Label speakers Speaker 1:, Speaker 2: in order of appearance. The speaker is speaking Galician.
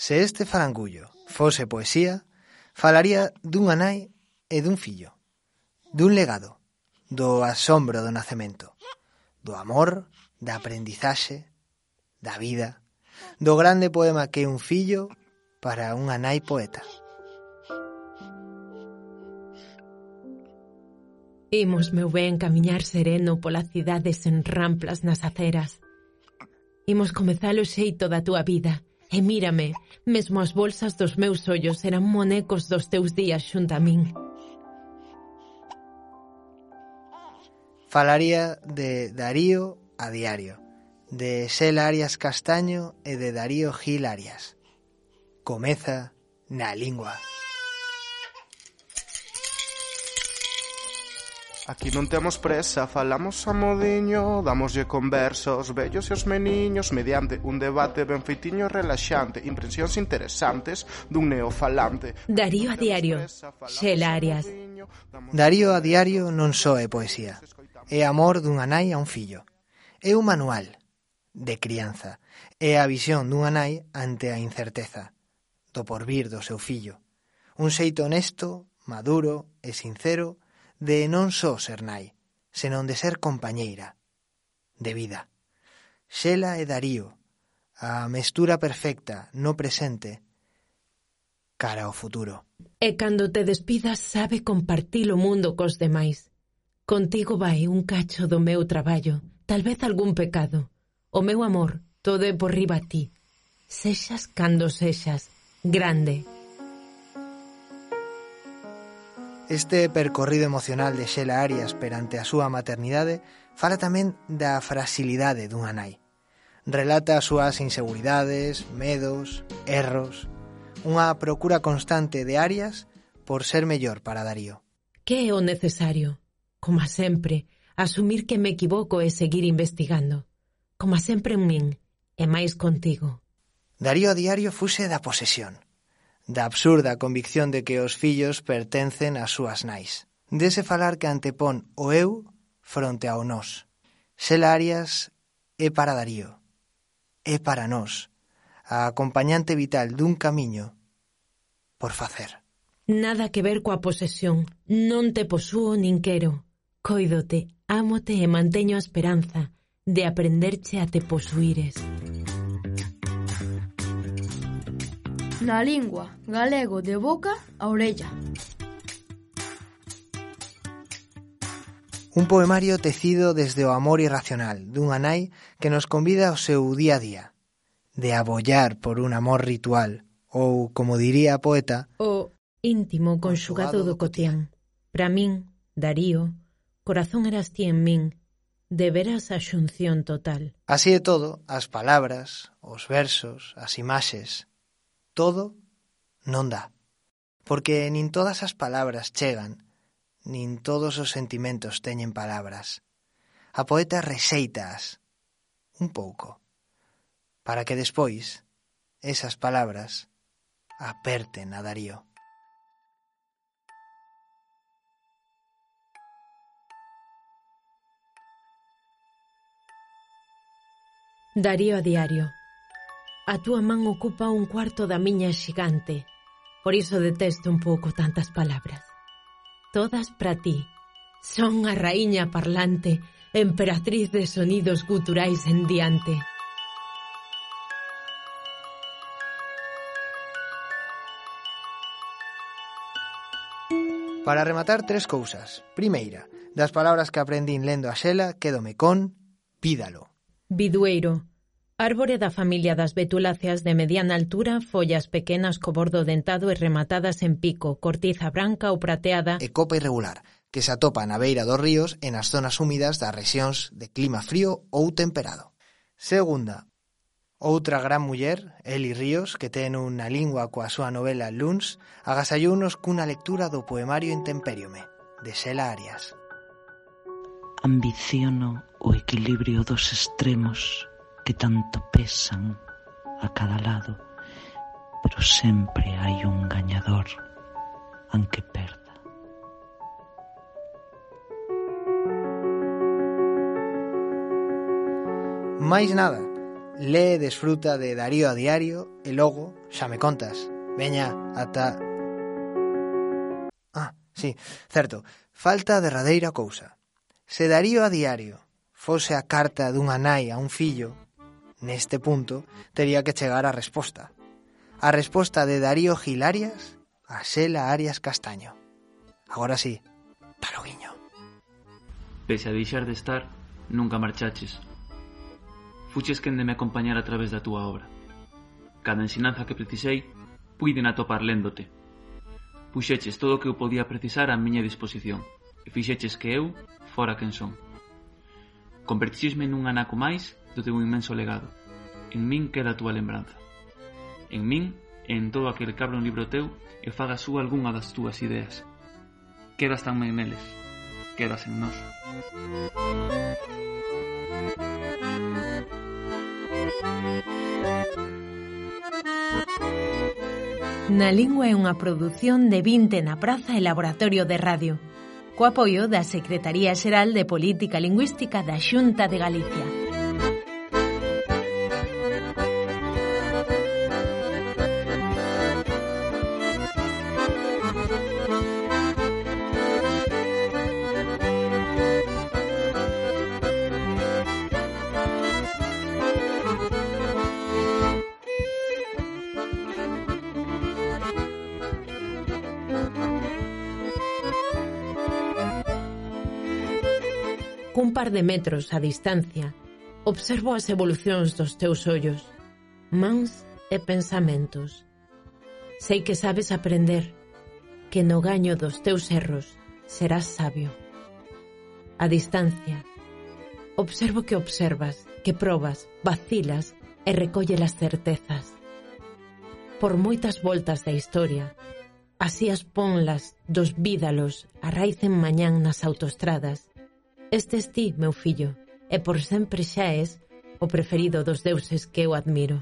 Speaker 1: Se este farangullo fose poesía, falaría dunha nai e dun fillo, dun legado, do asombro do nacemento, do amor, da aprendizaxe, da vida, do grande poema que é un fillo para unha nai poeta.
Speaker 2: Imos meu ben camiñar sereno pola cidade sen ramplas nas aceras. Imos comezar o xeito da túa vida, E mírame, mesmo as bolsas dos meus ollos eran monecos dos teus días xunta a min.
Speaker 1: Falaría de Darío a diario, de Xel Arias Castaño e de Darío Gil Arias. Comeza na lingua.
Speaker 3: Aquí non temos presa, falamos a modiño Damoslle conversos, vellos e os meniños Mediante un debate ben feitiño e relaxante Impresións interesantes dun neofalante.
Speaker 2: Darío a diario, Xela Arias.
Speaker 1: Darío a diario non só é poesía É amor dunha nai a un fillo. É un manual de crianza É a visión dunha nai ante a incerteza do porvir do seu fillo. Un xeito honesto, maduro e sincero de non só ser nai, senón de ser compañeira, de vida. Xela e Darío, a mestura perfecta no presente cara ao futuro.
Speaker 2: E cando te despidas sabe compartir o mundo cos demais. Contigo vai un cacho do meu traballo, tal vez algún pecado. O meu amor, todo é por riba a ti. Sexas cando sexas, grande.
Speaker 1: Este percorrido emocional de Xela Arias perante a súa maternidade fala tamén da frasilidade dunha nai. Relata as súas inseguridades, medos, erros, unha procura constante de Arias por ser mellor para Darío.
Speaker 2: Que é o necesario? Como sempre, asumir que me equivoco e seguir investigando. Como sempre en min, e máis contigo.
Speaker 1: Darío a diario fuxe da posesión da absurda convicción de que os fillos pertencen ás súas nais. Dese falar que antepón o eu fronte ao nós. Xela Arias é para Darío, é para nós, a acompañante vital dun camiño por facer.
Speaker 2: Nada que ver coa posesión, non te posúo nin quero. Coidote, ámote e manteño a esperanza de aprenderche a te posuires.
Speaker 4: Na lingua, galego de boca a orella.
Speaker 1: Un poemario tecido desde o amor irracional dunha nai que nos convida ao seu día a día, de abollar por un amor ritual, ou, como diría a poeta,
Speaker 2: o íntimo conxugado do cotián. Para min, Darío, corazón eras ti en min, de veras a xunción total.
Speaker 1: Así de todo, as palabras, os versos, as imaxes, todo non dá. Porque nin todas as palabras chegan, nin todos os sentimentos teñen palabras. A poeta rexeitaas un pouco, para que despois esas palabras aperten a Darío.
Speaker 2: Darío a diario. A túa man ocupa un cuarto da miña xigante. Por iso detesto un pouco tantas palabras. Todas para ti. Son a raíña parlante, emperatriz de sonidos guturais en diante.
Speaker 1: Para rematar tres cousas. Primeira, das palabras que aprendín lendo a Xela, quédome con pídalo.
Speaker 2: Bidueiro, Árbore da familia das betuláceas de mediana altura, follas pequenas co bordo dentado e rematadas en pico, cortiza branca ou prateada
Speaker 1: e copa irregular, que se atopa na beira dos ríos e nas zonas húmidas das rexións de clima frío ou temperado. Segunda, outra gran muller, Eli Ríos, que ten unha lingua coa súa novela Luns, agasallounos cunha lectura do poemario Intemperiome, de Xela Arias.
Speaker 5: Ambiciono o equilibrio dos extremos que tanto pesan a cada lado, pero sempre hai un gañador aunque perda.
Speaker 1: Máis nada, lee e desfruta de Darío a diario e logo xa me contas. Veña, ata... Ah, sí, certo, falta a derradeira cousa. Se Darío a diario fose a carta dunha nai a un fillo, neste punto, tería que chegar a resposta. A resposta de Darío Gilarias a Xela Arias Castaño. Agora sí, para guiño.
Speaker 6: Pese a deixar de estar, nunca marchaches. Fuches quen de me acompañar a través da túa obra. Cada ensinanza que precisei, puiden atopar léndote. Puxeches todo o que eu podía precisar á miña disposición e fixeches que eu fora quen son. Convertixesme nun anaco máis resto de un inmenso legado. En min queda a túa lembranza. En min e en todo aquel que abra un libro teu e faga súa algunha das túas ideas. Quedas tamén neles. Quedas en nós.
Speaker 2: Na Lingua é unha produción de 20 na Praza e Laboratorio de Radio co apoio da Secretaría Xeral de Política Lingüística da Xunta de Galicia. cun par de metros a distancia, observo as evolucións dos teus ollos, mans e pensamentos. Sei que sabes aprender, que no gaño dos teus erros serás sabio. A distancia, observo que observas, que probas, vacilas e recolle as certezas. Por moitas voltas da historia, así as ponlas dos vídalos arraicen mañán nas autostradas Estes ti, meu fillo, e por sempre xa és o preferido dos deuses que eu admiro.